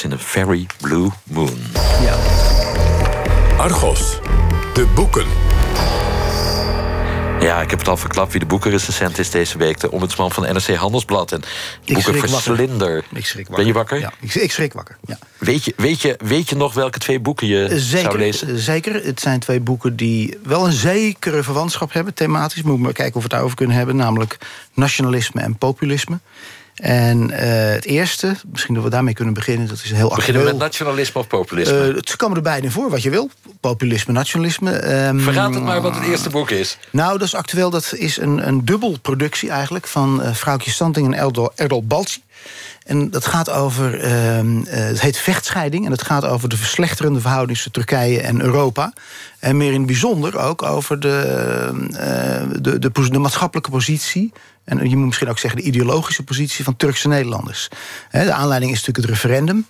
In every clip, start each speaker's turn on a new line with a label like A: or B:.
A: Once in a Very Blue Moon.
B: Ja.
C: Argos, de boeken.
A: Ja, ik heb het al verklapt wie de boekenrecensent is deze week. De ombudsman van NRC Handelsblad. En boekenverslinder.
B: Ik schrik wakker.
A: Ben je wakker?
B: Ja, ik, ik schrik wakker. Ja.
A: Weet, je, weet, je, weet je nog welke twee boeken je
B: zeker,
A: zou lezen?
B: Zeker. Het zijn twee boeken die wel een zekere verwantschap hebben, thematisch. Moet maar kijken of we het daarover kunnen hebben. Namelijk nationalisme en populisme. En uh, het eerste, misschien dat we daarmee kunnen beginnen, dat is heel
A: Beginnen
B: actueel.
A: we met nationalisme of populisme?
B: Uh, ze komen er beide voor, wat je wil. Populisme, nationalisme. Um,
A: Verraad het maar wat het eerste boek is.
B: Nou, dat is actueel. Dat is een, een dubbelproductie eigenlijk... van uh, Vrouwtje Santing en Erdal, Erdal Balci. En dat gaat over, uh, het heet vechtscheiding... en het gaat over de verslechterende verhouding tussen Turkije en Europa. En meer in het bijzonder ook over de, uh, de, de, de, maatschappelijke positie... en je moet misschien ook zeggen de ideologische positie van Turkse Nederlanders. De aanleiding is natuurlijk het referendum.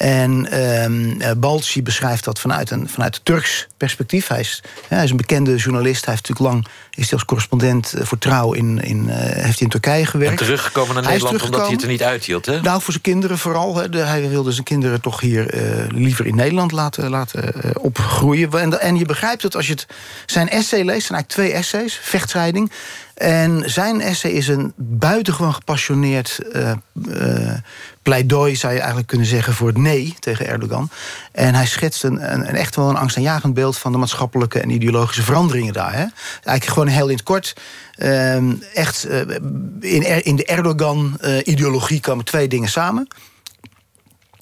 B: En uh, Balci beschrijft dat vanuit een vanuit Turks perspectief. Hij is, hij is een bekende journalist. Hij heeft natuurlijk lang is hij als correspondent voor Trouw in, in, uh, heeft hij in Turkije gewerkt.
A: En teruggekomen naar
B: hij
A: Nederland omdat hij het er niet uithield, hè?
B: Nou, voor zijn kinderen vooral. Hè. De, hij wilde zijn kinderen toch hier uh, liever in Nederland laten, laten uh, opgroeien. En, en je begrijpt het als je het, zijn essay leest. zijn eigenlijk twee essays, vechtscheiding. En zijn essay is een buitengewoon gepassioneerd uh, uh, pleidooi, zou je eigenlijk kunnen zeggen, voor het nee tegen Erdogan. En hij schetst een, een, een echt wel een angstaanjagend beeld van de maatschappelijke en ideologische veranderingen daar. Hè. Eigenlijk gewoon heel in het kort. Uh, echt uh, in, in de Erdogan-ideologie komen twee dingen samen.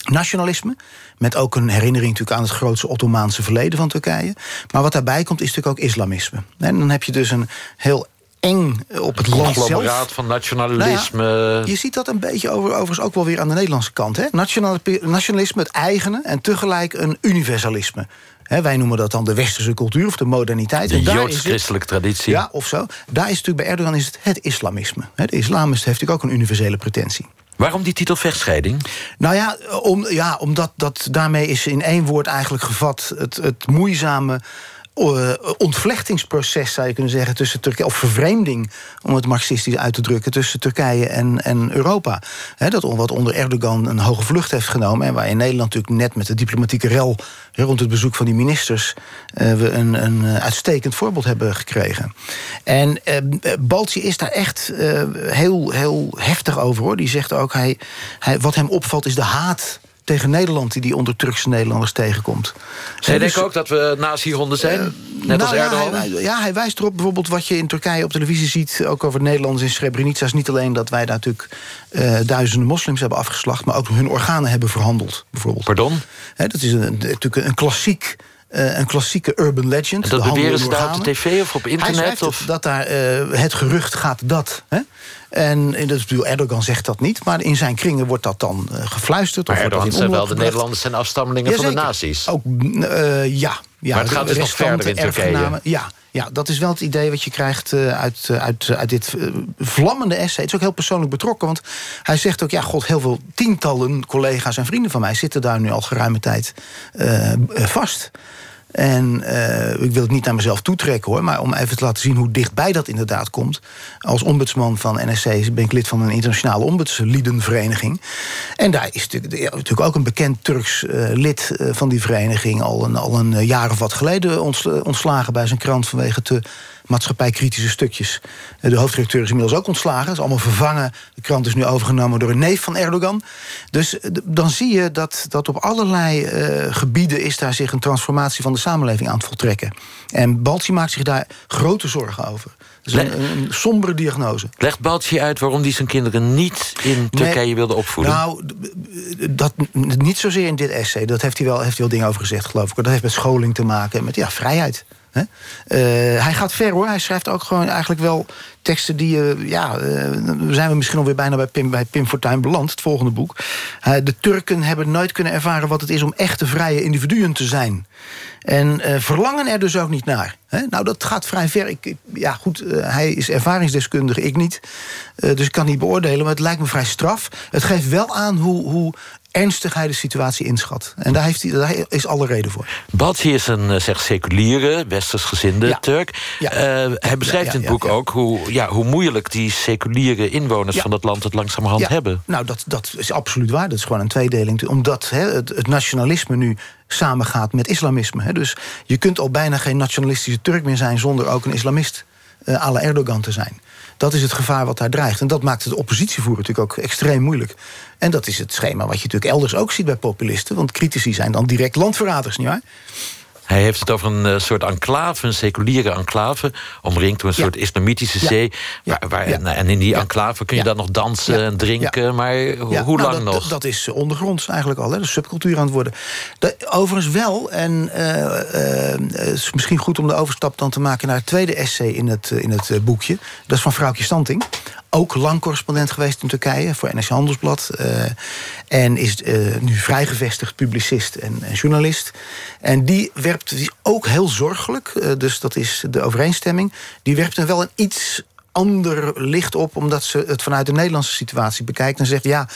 B: Nationalisme, met ook een herinnering natuurlijk aan het grootste Ottomaanse verleden van Turkije. Maar wat daarbij komt is natuurlijk ook islamisme. En dan heb je dus een heel eng op het land zelf.
A: van nationalisme.
B: Nou ja, je ziet dat een beetje over, overigens ook wel weer aan de Nederlandse kant. Hè? Nationalisme, het eigene en tegelijk een universalisme. He, wij noemen dat dan de westerse cultuur of de moderniteit.
A: De joods-christelijke traditie.
B: Ja, of zo. Daar is natuurlijk bij Erdogan is het, het islamisme. He, de islam heeft natuurlijk ook een universele pretentie.
A: Waarom die titel vechtscheiding?
B: Nou ja, om, ja omdat dat, daarmee is in één woord eigenlijk gevat... het, het moeizame ontvlechtingsproces, zou je kunnen zeggen, tussen Turkije, of vervreemding, om het marxistisch uit te drukken, tussen Turkije en, en Europa. He, dat wat onder Erdogan een hoge vlucht heeft genomen. En waar in Nederland natuurlijk net met de diplomatieke rel rond het bezoek van die ministers uh, we een, een uitstekend voorbeeld hebben gekregen. En uh, Balci is daar echt heel, heel heftig over hoor. Die zegt ook, hij, wat hem opvalt is de haat tegen Nederland die die onder Turkse Nederlanders tegenkomt.
A: Zij denken dus, ook dat we nazi-honden zijn? Uh, net
B: nou
A: als Erdogan?
B: Ja hij, ja, hij wijst erop bijvoorbeeld wat je in Turkije op televisie ziet... ook over Nederlanders in Srebrenica. is niet alleen dat wij daar natuurlijk uh, duizenden moslims hebben afgeslacht... maar ook hun organen hebben verhandeld, bijvoorbeeld.
A: Pardon?
B: He, dat is een, natuurlijk een klassiek... Uh, een klassieke urban legend.
A: En dat beweren ze daar op de tv of op internet?
B: Of? dat daar het gerucht gaat dat... Hè? En dat is bedoel, Erdogan zegt dat niet, maar in zijn kringen wordt dat dan uh, gefluisterd.
A: Maar Erdogan zijn wel de Nederlanders zijn afstammelingen
B: ja,
A: van de nazi's.
B: Ook, uh, ja, ja.
A: Maar het gaat dus nog verder in Turkije.
B: Ja, ja, dat is wel het idee wat je krijgt uit, uit, uit dit vlammende essay. Het is ook heel persoonlijk betrokken, want hij zegt ook... ja, god, heel veel tientallen collega's en vrienden van mij... zitten daar nu al geruime tijd vast. En uh, ik wil het niet naar mezelf toetrekken hoor, maar om even te laten zien hoe dichtbij dat inderdaad komt. Als ombudsman van NSC ben ik lid van een internationale ombudsliedenvereniging. En daar is natuurlijk, ook een bekend Turks uh, lid uh, van die vereniging al een, al een jaar of wat geleden ontslagen bij zijn krant vanwege te maatschappijkritische stukjes. De hoofdredacteur is inmiddels ook ontslagen. Dat is allemaal vervangen. De krant is nu overgenomen door een neef van Erdogan. Dus dan zie je dat, dat op allerlei uh, gebieden... is daar zich een transformatie van de samenleving aan het voltrekken. En Balci maakt zich daar grote zorgen over. Dat is een, een, sombere diagnose.
A: Legt Balci uit waarom hij zijn kinderen niet in Turkije nee, wilde opvoeden?
B: Nou, dat, niet zozeer in dit essay. Dat heeft hij, wel, heeft hij wel dingen over gezegd, geloof ik. Dat heeft met scholing te maken en met ja, vrijheid. Uh, hij gaat ver hoor. Hij schrijft ook gewoon eigenlijk wel teksten die... Uh, ja, uh, zijn we misschien alweer bijna bij Pim, bij Pim Fortuyn beland, het volgende boek. de Turken hebben nooit kunnen ervaren wat het is om echte vrije individuen te zijn. En verlangen er dus ook niet naar. Hè? Nou, dat gaat vrij ver. Ik, ja, goed, hij is ervaringsdeskundige, ik niet. dus ik kan niet beoordelen, maar het lijkt me vrij straf. Het geeft wel aan hoe, hoe ernstig hij de situatie inschat. En daar, heeft hij, daar is alle reden voor.
A: Balci is een eh, zeg, seculiere, westers gezinde Turk. Ja. Uh, hij beschrijft in het boek ook hoe, ja, hoe moeilijk die seculiere inwoners van dat land het langzamerhand hebben.
B: Nou, dat, dat is absoluut waar. Dat is gewoon een tweedeling. Omdat het, het, nationalisme nu samengaat met islamisme. Dus je kunt al bijna geen nationalistische Turk meer zijn zonder ook een islamist uh, à la Erdogan te zijn. Dat is het gevaar wat daar dreigt. En dat maakt het oppositievoeren natuurlijk ook extreem moeilijk. En dat is het schema wat je natuurlijk elders ook ziet bij populisten. Want critici zijn dan direct landverraders, nietwaar?
A: Hij heeft het over een uh, soort enclave, een seculiere enclave... omringd door een soort islamitische zee. Ja. Waar, En in die enclave kun je dan nog dansen en drinken. Maar hoe nou, lang
B: dat,
A: nog?
B: Dat is ondergronds eigenlijk al, hè, de subcultuur aan het worden. overigens wel, en uh, uh, het is misschien goed om de overstap dan te maken... naar het tweede essay in het, in het boekje. Dat is van Vrouwtje Stanting ook lang correspondent geweest in Turkije voor NRC Handelsblad. Uh, en is uh, nu vrijgevestigd publicist en, en, journalist. En die werpt die ook heel zorgelijk, uh, dus dat is de overeenstemming. Die werpt er wel een iets ander licht op, omdat ze het vanuit de Nederlandse situatie bekijkt en zegt: ja.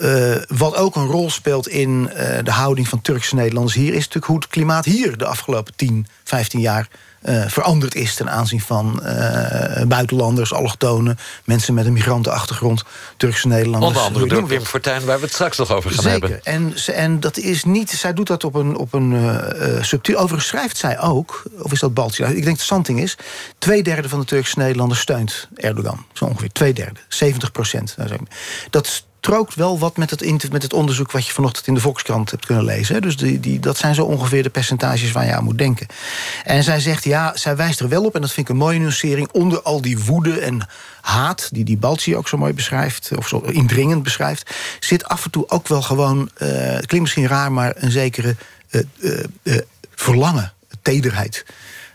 B: Uh, wat ook een rol speelt in uh, de houding van Turkse Nederlanders hier... is natuurlijk hoe het klimaat hier de afgelopen 10, 15 jaar uh, veranderd is ten aanzien van uh, buitenlanders, allochtonen, mensen met een migrantenachtergrond, Turkse Nederlanders.
A: Onder andere door Wim Fortuyn, waar we het straks nog over gaan
B: Zeker.
A: hebben.
B: En, en dat is niet, zij doet dat op een, op een uh, subtiel. Overigens schrijft zij ook, of is dat Baltje? Ik denk dat Santing is. Twee derde van de Turkse Nederlanders steunt Erdogan. Zo ongeveer twee derde, 70 procent. Dat strookt wel wat met het, met het onderzoek... wat je vanochtend in de Volkskrant hebt kunnen lezen. Dus die, die, dat zijn zo ongeveer de percentages waar je aan moet denken. En zij zegt, ja, zij wijst er wel op... en dat vind ik een mooie nuancering... onder al die woede en haat... die die Balci ook zo mooi beschrijft... of zo indringend beschrijft... zit af en toe ook wel gewoon... Het klinkt misschien raar, maar een zekere uh, uh, verlangen, tederheid...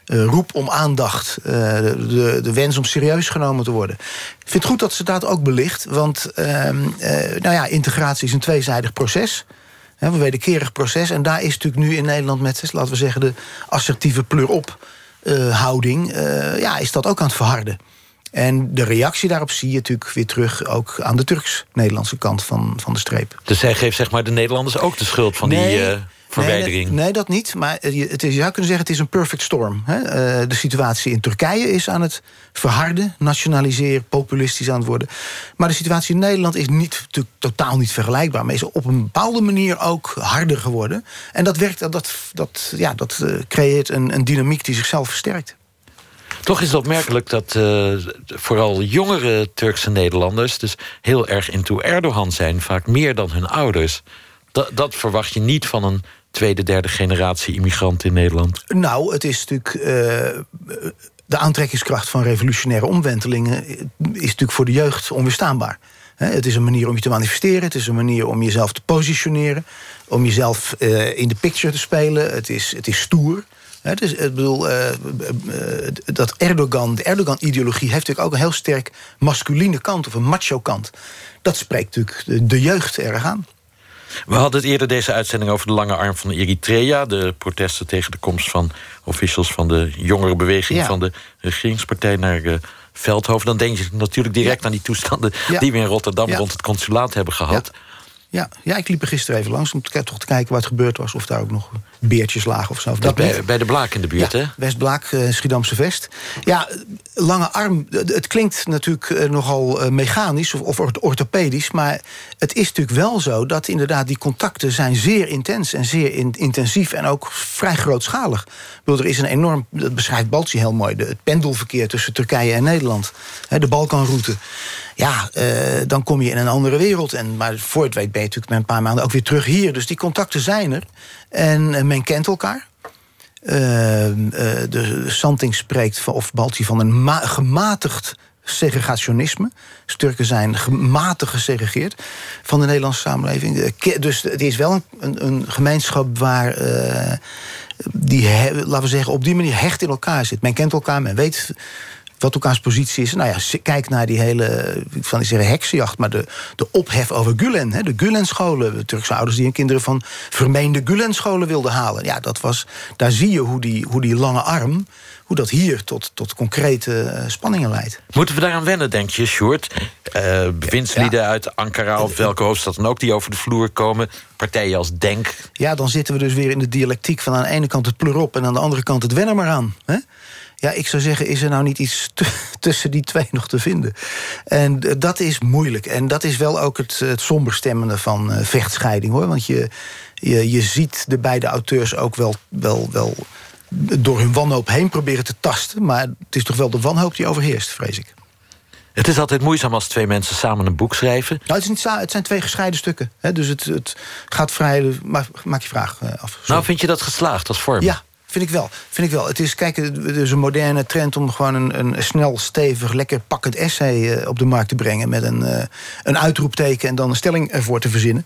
B: Uh, roep om aandacht, uh, de, de wens om serieus genomen te worden. Ik vind het goed dat ze dat ook belicht, want uh, nou ja, integratie is een tweezijdig proces. Een wederkerig proces. En daar is natuurlijk nu in Nederland met, laten we zeggen, de assertieve pleur-op houding, ja, is dat ook aan het verharden. En de reactie daarop zie je natuurlijk weer terug... ook aan de Turks-Nederlandse kant van, van de streep.
A: Dus zij geeft zeg maar, de Nederlanders ook de schuld van
B: nee,
A: die... Uh verwijdering.
B: Nee, nee, dat niet. Maar het is, je zou kunnen zeggen, het is een perfect storm. Hè? Uh, de situatie in Turkije is aan het verharden, nationaliseren, populistisch aan het worden. Maar de situatie in Nederland is niet, totaal niet vergelijkbaar. Maar is op een bepaalde manier ook harder geworden. En dat werkt, dat, dat, ja, dat uh, creëert een, een dynamiek die zichzelf versterkt.
A: Toch is het opmerkelijk dat uh, vooral jongere Turkse Nederlanders... dus heel erg into Erdogan zijn, vaak meer dan hun ouders. Dat, dat verwacht je niet van een tweede, derde generatie immigranten in Nederland?
B: Nou, het is natuurlijk. Uh, de aantrekkingskracht van revolutionaire omwentelingen is natuurlijk voor de jeugd onweerstaanbaar. Het is een manier om je te manifesteren, het is een manier om jezelf te positioneren, om jezelf uh, in de picture te spelen. Het is, het is stoer. Het is, ik bedoel, uh, dat Erdogan, de Erdogan-ideologie heeft natuurlijk ook een heel sterk masculine kant of een macho kant. Dat spreekt natuurlijk de, de jeugd erg aan.
A: We hadden het eerder deze uitzending over de lange arm van Eritrea. De protesten tegen de komst van officials van de jongere beweging ja. van de regeringspartij naar uh, Veldhoven. Dan denk je natuurlijk direct ja. aan die toestanden die we in Rotterdam rond het consulaat hebben gehad.
B: Ja, ja, ik liep er gisteren even langs om te, toch te kijken wat gebeurd was. Of daar ook nog beertjes lagen of zo.
A: Dat bij, bij, de Blaak in de buurt,
B: ja,
A: hè?
B: Westblaak, uh, Schiedamse Vest. Ja, lange arm, het klinkt natuurlijk uh, nogal uh, mechanisch of, of orthopedisch... maar het is natuurlijk wel zo dat inderdaad die contacten zijn zeer intens... en zeer in, intensief en ook vrij grootschalig. Bedoel, er is een enorm, dat beschrijft Baltje heel mooi... De, het pendelverkeer tussen Turkije en Nederland. Hè, de Balkanroute ja, uh, dan kom je in een andere wereld. En, maar voor het weet ben je natuurlijk met een paar maanden ook weer terug hier. Dus die contacten zijn er. En uh, men kent elkaar. Uh, de Santing spreekt, of Balti, van een gematigd segregationisme. Turken zijn gematigd gesegregeerd van de Nederlandse samenleving. Dus het is wel een, een gemeenschap waar die, laten we zeggen, op die manier hecht in elkaar zit. Men kent elkaar, men weet wat elkaars positie is. Nou ja, kijk naar die hele, ik van die zeggen heksenjacht... maar de, de ophef over Gulen, hè, de Gulen-scholen. De Turkse ouders die hun kinderen van vermeende Gulen-scholen wilden halen. Ja, dat was, daar zie je hoe die, hoe die lange arm hoe dat hier tot, tot concrete eh, spanningen leidt.
A: Moeten we daaraan wennen, denk je, Sjoerd? Uh, bewindslieden uit Ankara of welke hoofdstad dan ook... die over de vloer komen, partijen als Denk.
B: Ja, dan zitten we dus weer in de dialectiek van aan de ene kant het plurop... en aan de andere kant het wennen maar aan. Hè? Ja, ik zou zeggen, is er nou niet iets tussen die twee nog te vinden? En dat is moeilijk. En dat is wel ook het, het somberstemmende van vechtscheiding, hoor. Want je, je, je ziet de beide auteurs ook wel, wel, wel door hun wanhoop heen proberen te tasten. Maar het is toch wel de wanhoop die overheerst, vrees ik.
A: Het is altijd moeizaam als twee mensen samen een boek schrijven.
B: Nou, het, is niet, het zijn twee gescheiden stukken. Hè, dus het, het gaat vrij... Maar, maak je vraag eh, af.
A: Nou, vind je dat geslaagd als vorm?
B: Ja, Vind ik wel. Vind ik wel. Het is, kijk, is een moderne trend om gewoon een, een snel, stevig, lekker pakkend essay eh, op de markt te brengen. Met een, uh, een uitroepteken en dan een stelling ervoor te verzinnen.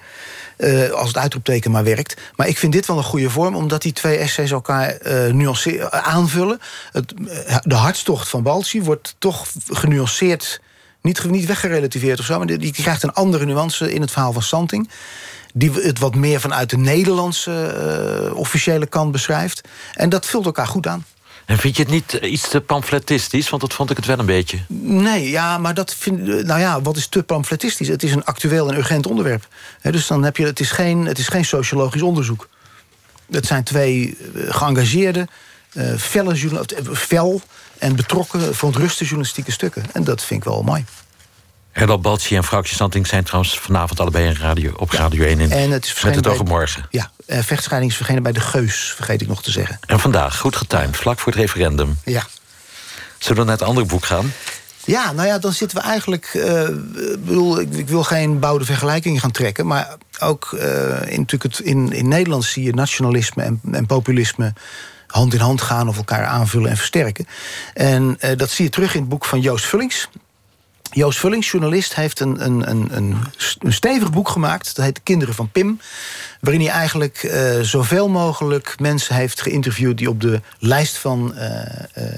B: Uh, als het uitroepteken maar werkt. Maar ik vind dit wel een goede vorm, omdat die twee essays elkaar uh, aanvullen. Het, de hartstocht van Balci wordt toch genuanceerd. Niet, niet weggerelativeerd of zo, maar die, die krijgt een andere nuance in het verhaal van Santing die het wat meer vanuit de Nederlandse uh, officiële kant beschrijft. En dat vult elkaar goed aan.
A: En vind je het niet iets te pamfletistisch? Want dat vond ik het wel een beetje.
B: Nee, ja, maar dat vind Nou ja, wat is te pamfletistisch? Het is een actueel en urgent onderwerp. dus dan heb je. Het is geen, het is geen sociologisch onderzoek. Het zijn twee geëngageerde, uh, felle, fel en betrokken, verontruste journalistieke stukken. En dat vind ik wel mooi.
A: Erdal Balci en Vrouwtje Santing zijn trouwens vanavond allebei in radio, op Radio 1 in en het is met het oog morgen.
B: Ja, uh, vechtscheiding is verschenen bij de Geus, vergeet ik nog te zeggen.
A: En vandaag, goed getimed, vlak voor het referendum.
B: Ja.
A: Zullen we naar het andere boek gaan?
B: Ja, nou ja, dan zitten we eigenlijk... Uh, bedoel, ik, ik, wil geen bouwde vergelijkingen gaan trekken... maar ook uh, in, natuurlijk het, in, in Nederland zie je nationalisme en, en populisme hand in hand gaan of elkaar aanvullen en versterken. En uh, dat zie je terug in het boek van Joost Vullings. Joost Vullings, journalist, heeft een, een, een, een, stevig boek gemaakt. Dat heet De Kinderen van Pim. Waarin hij eigenlijk uh, zoveel mogelijk mensen heeft geïnterviewd... die op de lijst van, uh,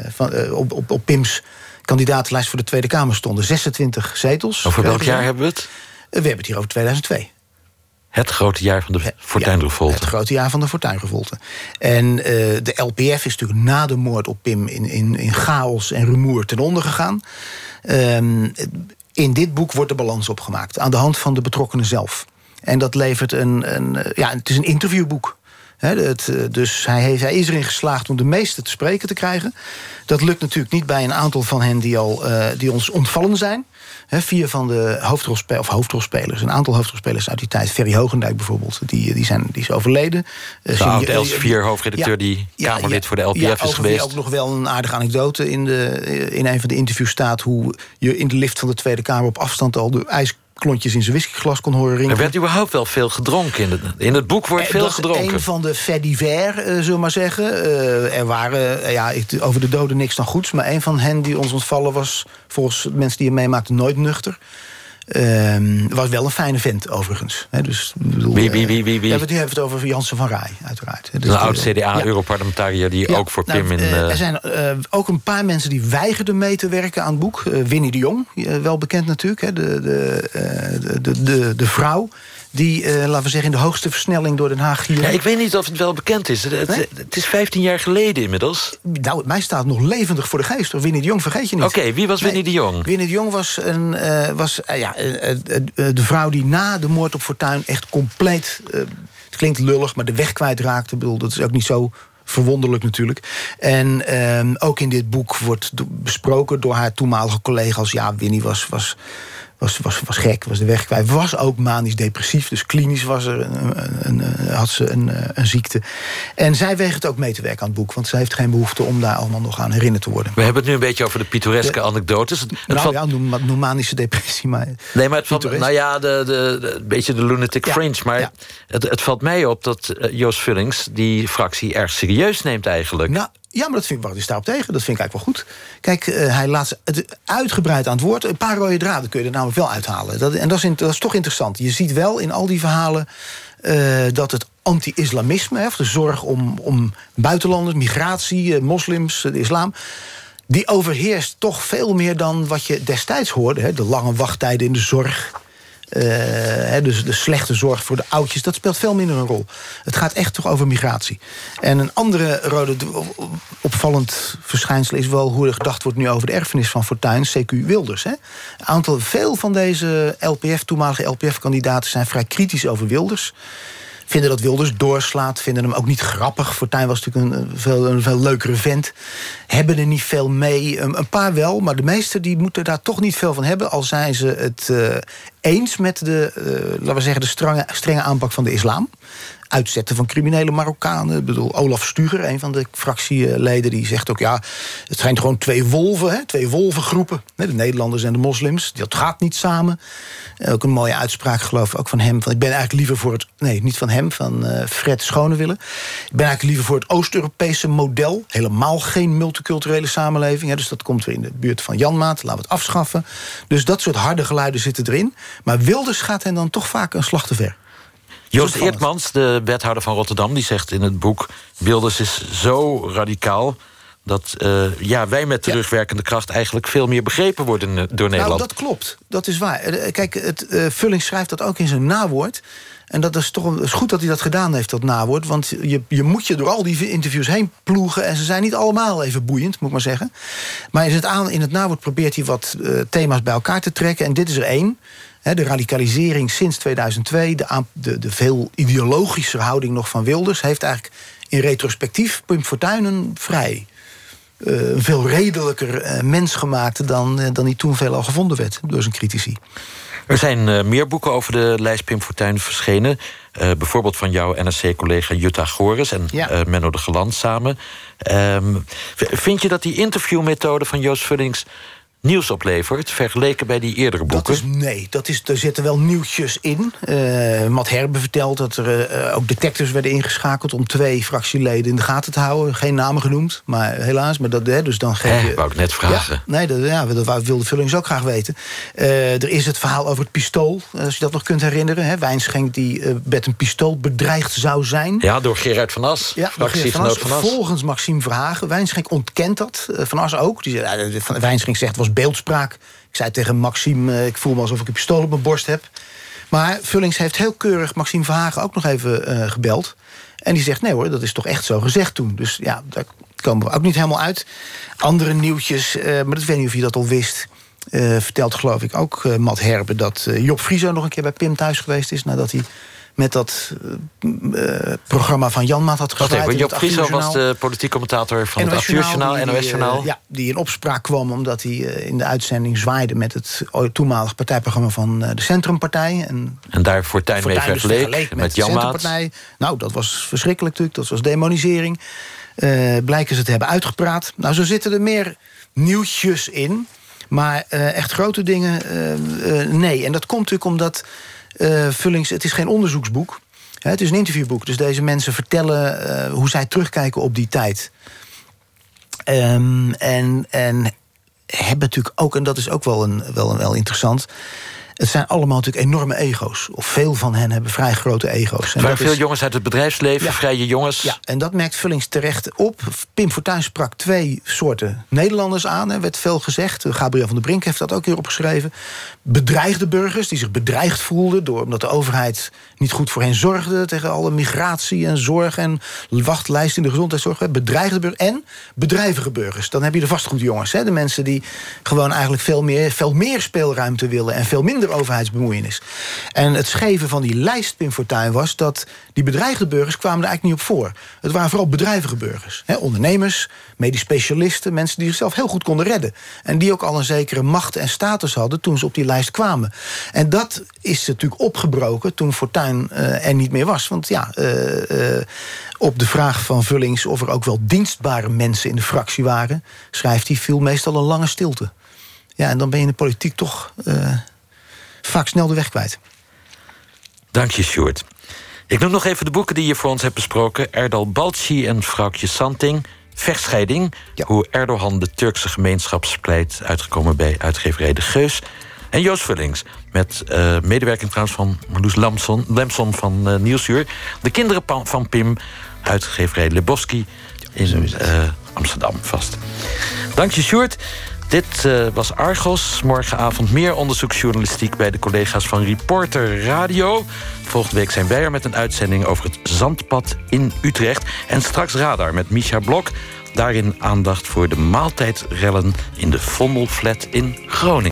B: van uh, op, op, op Pims kandidatenlijst voor de Tweede Kamer stonden. 26 zetels.
A: Over welk jaar hebben we het?
B: We hebben het hier over 2002.
A: Het grote jaar van de Fortuinrevolte.
B: Ja, het grote jaar van de Fortuinrevolte. En uh, de LPF is natuurlijk na de moord op Pim... in, in, in chaos en rumoer ten onder gegaan. Um, in dit boek wordt de balans opgemaakt. Aan de hand van de betrokkenen zelf. En dat levert een... een ja, het is een interviewboek. Het, eh, dus hij, heeft, hij is erin geslaagd om de meeste te spreken te krijgen. Dat lukt natuurlijk niet bij een aantal van hen die, al, uh, die ons ontvallen zijn vier van de hoofdrolspelers, of hoofdrolspelers, een aantal hoofdrolspelers uit die tijd, Ferry Hogendijk bijvoorbeeld, die, die, zijn, die is overleden.
A: De oud Elsevier, hoofdredacteur, die Kamerlid voor de LPF is geweest.
B: ook nog wel een aardige anekdote in, de, in een van de interviews staat hoe je in de lift van de Tweede Kamer op afstand al de ijs klontjes in zijn whiskyglas kon horen ringen.
A: Er werd überhaupt wel veel gedronken. In het, in het boek wordt eh, veel gedronken.
B: Een van de faits divers, uh, zullen we maar zeggen. Uh, er waren, ja, over de doden niks dan goeds... maar een van hen die ons ontvallen was... volgens mensen die hem meemaakten nooit nuchter... Uh, was wel een fijne vent, overigens. dus,
A: bedoel, wie, wie, wie, wie?
B: We hebben het nu over Janssen van Rij, uiteraard.
A: Dus een oud-CDA-europarlementariër die ook voor Pim in...
B: Uh, er zijn uh, ook een paar mensen die weigerden mee te werken aan het boek. Winnie de Jong, wel bekend natuurlijk. Hè, de, de, de, de, de vrouw die, uh, laten we zeggen, in de hoogste versnelling door Den Haag hier...
A: Ja, ik weet niet of het wel bekend is. Het, het, is 15 jaar geleden inmiddels.
B: Nou, mij staat nog levendig voor de geest. Winnie de Jong vergeet je niet.
A: Oké, wie was Winnie de Jong?
B: Winnie de Jong was, een, uh, was uh, ja, de vrouw die na de moord op Fortuin... echt compleet, het klinkt lullig, maar de weg kwijtraakte. Ik bedoel, dat is ook niet zo verwonderlijk natuurlijk. En ehm, ook in dit boek wordt besproken door haar toenmalige collega's... ja, Winnie was... was was, was, was gek, was de weg kwijt. Was ook manisch depressief, dus klinisch was er een, een, had ze een, een, ziekte. En zij weegt het ook mee te werken aan het boek... want ze heeft geen behoefte om daar allemaal nog aan herinnerd te worden.
A: We hebben het nu een beetje over de pittoreske anekdotes. Het,
B: nou valt... ja, noem, manische depressie, maar...
A: Nee, maar het valt, nou ja, de, de, de, beetje de lunatic fringe. Maar het, het valt mij op dat uh, Joost Vullings die fractie erg serieus neemt eigenlijk.
B: Nou, ja, maar dat vind ik, is daarop tegen? Dat vind ik eigenlijk wel goed. Kijk, uh, hij laat het uitgebreid aan het woord. Een paar rode draden kun je er namelijk wel uithalen. Dat, en dat is, toch interessant. Je ziet wel in al die verhalen uh, dat het anti-islamisme... de zorg om, om buitenlanders, migratie, uh, moslims, de islam die overheerst toch veel meer dan wat je destijds hoorde. Hè? De lange wachttijden in de zorg. Uh, dus de slechte zorg voor de oudjes, dat speelt veel minder een rol. Het gaat echt toch over migratie. En een andere rode opvallend verschijnsel is wel hoe er gedacht wordt nu over de erfenis van Fortuyn, CQ Wilders. Hè. Aantal, veel van deze LPF, toenmalige LPF-kandidaten zijn vrij kritisch over Wilders vinden dat Wilders doorslaat, vinden hem ook niet grappig. Fortuyn was natuurlijk een, veel, een veel leukere vent. Hebben er niet veel mee. Een, paar wel, maar de meesten die moeten daar toch niet veel van hebben. Al zijn ze het uh, eens met de, uh, laten we zeggen, de strenge, strenge aanpak van de islam uitzetten van criminele Marokkanen. Ik bedoel, Olaf Stuger, een van de fractieleden, die zegt ook... ja, het zijn gewoon twee wolven, hè, twee wolvengroepen. De Nederlanders en de moslims. Dat gaat niet samen. Ook een mooie uitspraak, geloof ik, ook van hem. Van, ik ben eigenlijk liever voor het... Nee, niet van hem, van uh, Fred Schonewille. Ik ben eigenlijk liever voor het Oost-Europese model. Helemaal geen multiculturele samenleving. Hè, dus dat komt weer in de buurt van Janmaat. Laten we het afschaffen. Dus dat soort harde geluiden zitten erin. Maar Wilders gaat hen dan toch vaak een slag te ver.
A: Joost Eertmans, de wethouder van Rotterdam, die zegt in het boek... Wilders is zo radicaal dat uh, ja, wij met terugwerkende kracht... eigenlijk veel meer begrepen worden eh, door Nederland.
B: Nou, dat klopt. Dat is waar. Eh, kijk, het, uh, Vulling schrijft dat ook in zijn nawoord. En dat is toch is goed dat hij dat gedaan heeft, dat nawoord. Want je, je moet je door al die interviews heen ploegen. En ze zijn niet allemaal even boeiend, moet ik maar zeggen. Maar in het, aan, in het nawoord probeert hij wat uh, thema's bij elkaar te trekken. En dit is er één de radicalisering sinds 2002, de, de, de veel ideologische houding nog van Wilders... heeft eigenlijk in retrospectief Pim Fortuyn een vrij... Uh, veel redelijker uh, mens gemaakt dan, uh, dan hij toen veel al gevonden werd door zijn critici.
A: Er zijn meer boeken over de lijst Pim Fortuyn verschenen. bijvoorbeeld van jouw NRC-collega Jutta Gores en ja. Menno de Geland samen. Ehm, vind je dat die interviewmethode van Joost Vullings nieuws oplevert, vergeleken bij die eerdere boeken?
B: Dat is, nee, dat is, er zitten wel nieuwtjes in. Uh, Matt Herbe vertelt dat er uh, ook detectives werden ingeschakeld... om twee fractieleden in de gaten te houden. Geen namen genoemd, maar helaas. Maar dat, hè, dus dan geef
A: je... wou ik net vragen.
B: Ja, nee, dat, ja, dat wilde Vullings ook graag weten. Uh, er is het verhaal over het pistool, als je dat nog kunt herinneren. Hè, Wijnschenk die met een pistool bedreigd zou zijn.
A: Ja, door Gerard van As. Ja. Van As.
B: Volgens Maxime Verhagen. Wijnschenk ontkent dat. Van As ook. Die, Wijnschenk zegt, was beeldspraak. Ik zei tegen Maxime, eh, ik voel me alsof ik een pistool op mijn borst heb. Maar Vullings heeft heel keurig Maxime Verhagen ook nog even uh, gebeld. En die zegt, nee hoor, dat is toch echt zo gezegd toen. Dus ja, daar komen we ook niet helemaal uit. Andere nieuwtjes, uh, maar dat weet niet of je dat al wist... Vertelt geloof ik ook Matt Herbe... dat Job Frieso nog een keer bij Pim thuis geweest is... nadat hij met dat uh, programma van Jan Maat had
A: gezwaaid. Job Frieso was de politiek commentator van het Afvuurjournaal, NOS-journaal.
B: Uh, ja, die in opspraak kwam omdat hij uh, in de uitzending zwaaide... met het toenmalig partijprogramma van de Centrumpartij. En,
A: en daar Fortuyn mee vergeleek, met, met Jan Maat.
B: Nou, dat was verschrikkelijk natuurlijk, dat was demonisering. blijken ze te hebben uitgepraat. Nou, zo zitten er meer nieuwtjes in... Maar echt grote dingen, nee. En dat komt natuurlijk omdat uh, Vullings, het is geen onderzoeksboek. Het is een interviewboek. Dus deze mensen vertellen uh, hoe zij terugkijken op die tijd. Um, en, en hebben natuurlijk ook, en dat is ook wel, een, wel, wel interessant het zijn allemaal natuurlijk enorme ego's. Of veel van hen hebben vrij grote ego's.
A: Waren veel jongens uit het bedrijfsleven, vrije jongens.
B: Ja, en dat merkt Vullings terecht op. Pim Fortuyn sprak twee soorten Nederlanders aan. Er werd veel gezegd. Gabriel van der Brink heeft dat ook weer opgeschreven. Bedreigde burgers die zich bedreigd voelden... Door, omdat de overheid niet goed voor hen zorgde... tegen alle migratie en zorg en wachtlijst in de gezondheidszorg. Bedreigde burgers en bedrijvige burgers. Dan heb je de vastgoedjongens. Hè? De mensen die gewoon eigenlijk veel meer, veel meer speelruimte willen... en veel minder overheidsbemoeienis. En het scheven van die lijst, Pim Fortuyn, was dat die bedreigde burgers kwamen er eigenlijk niet op voor. Het waren vooral bedrijvige burgers. Hè, ondernemers, medisch specialisten, mensen die zichzelf heel goed konden redden. En die ook al een zekere macht en status hadden toen ze op die lijst kwamen. En dat is natuurlijk opgebroken toen Fortuyn uh, er niet meer was. Want ja, uh, uh, op de vraag van Vullings of er ook wel dienstbare mensen in de fractie waren, schrijft hij, viel meestal een lange stilte. Ja, en dan ben je in de politiek toch vaak snel de weg kwijt.
A: Dank je, Sjoerd. Ik noem nog even de boeken die je voor ons hebt besproken. Erdal Balci en vrouwtje Santing. Vechtscheiding. Hoe Erdogan de Turkse gemeenschapspleit uitgekomen bij uitgeverij De Geus. En Joost Vullings. Met uh, medewerking trouwens van Marloes Lamson, Lemson van uh, Nieuwsuur. De kinderen van Pim. Uitgeverij Leboski in uh, Amsterdam vast. Dank je, Sjoerd. Dit uh, was Argos. Morgenavond meer onderzoeksjournalistiek... bij de collega's van Reporter Radio. Volgende week zijn wij er met een uitzending... over het zandpad in Utrecht. En straks Radar met Misha Blok. Daarin aandacht voor de maaltijdrellen... in de Vondelflat in Groningen.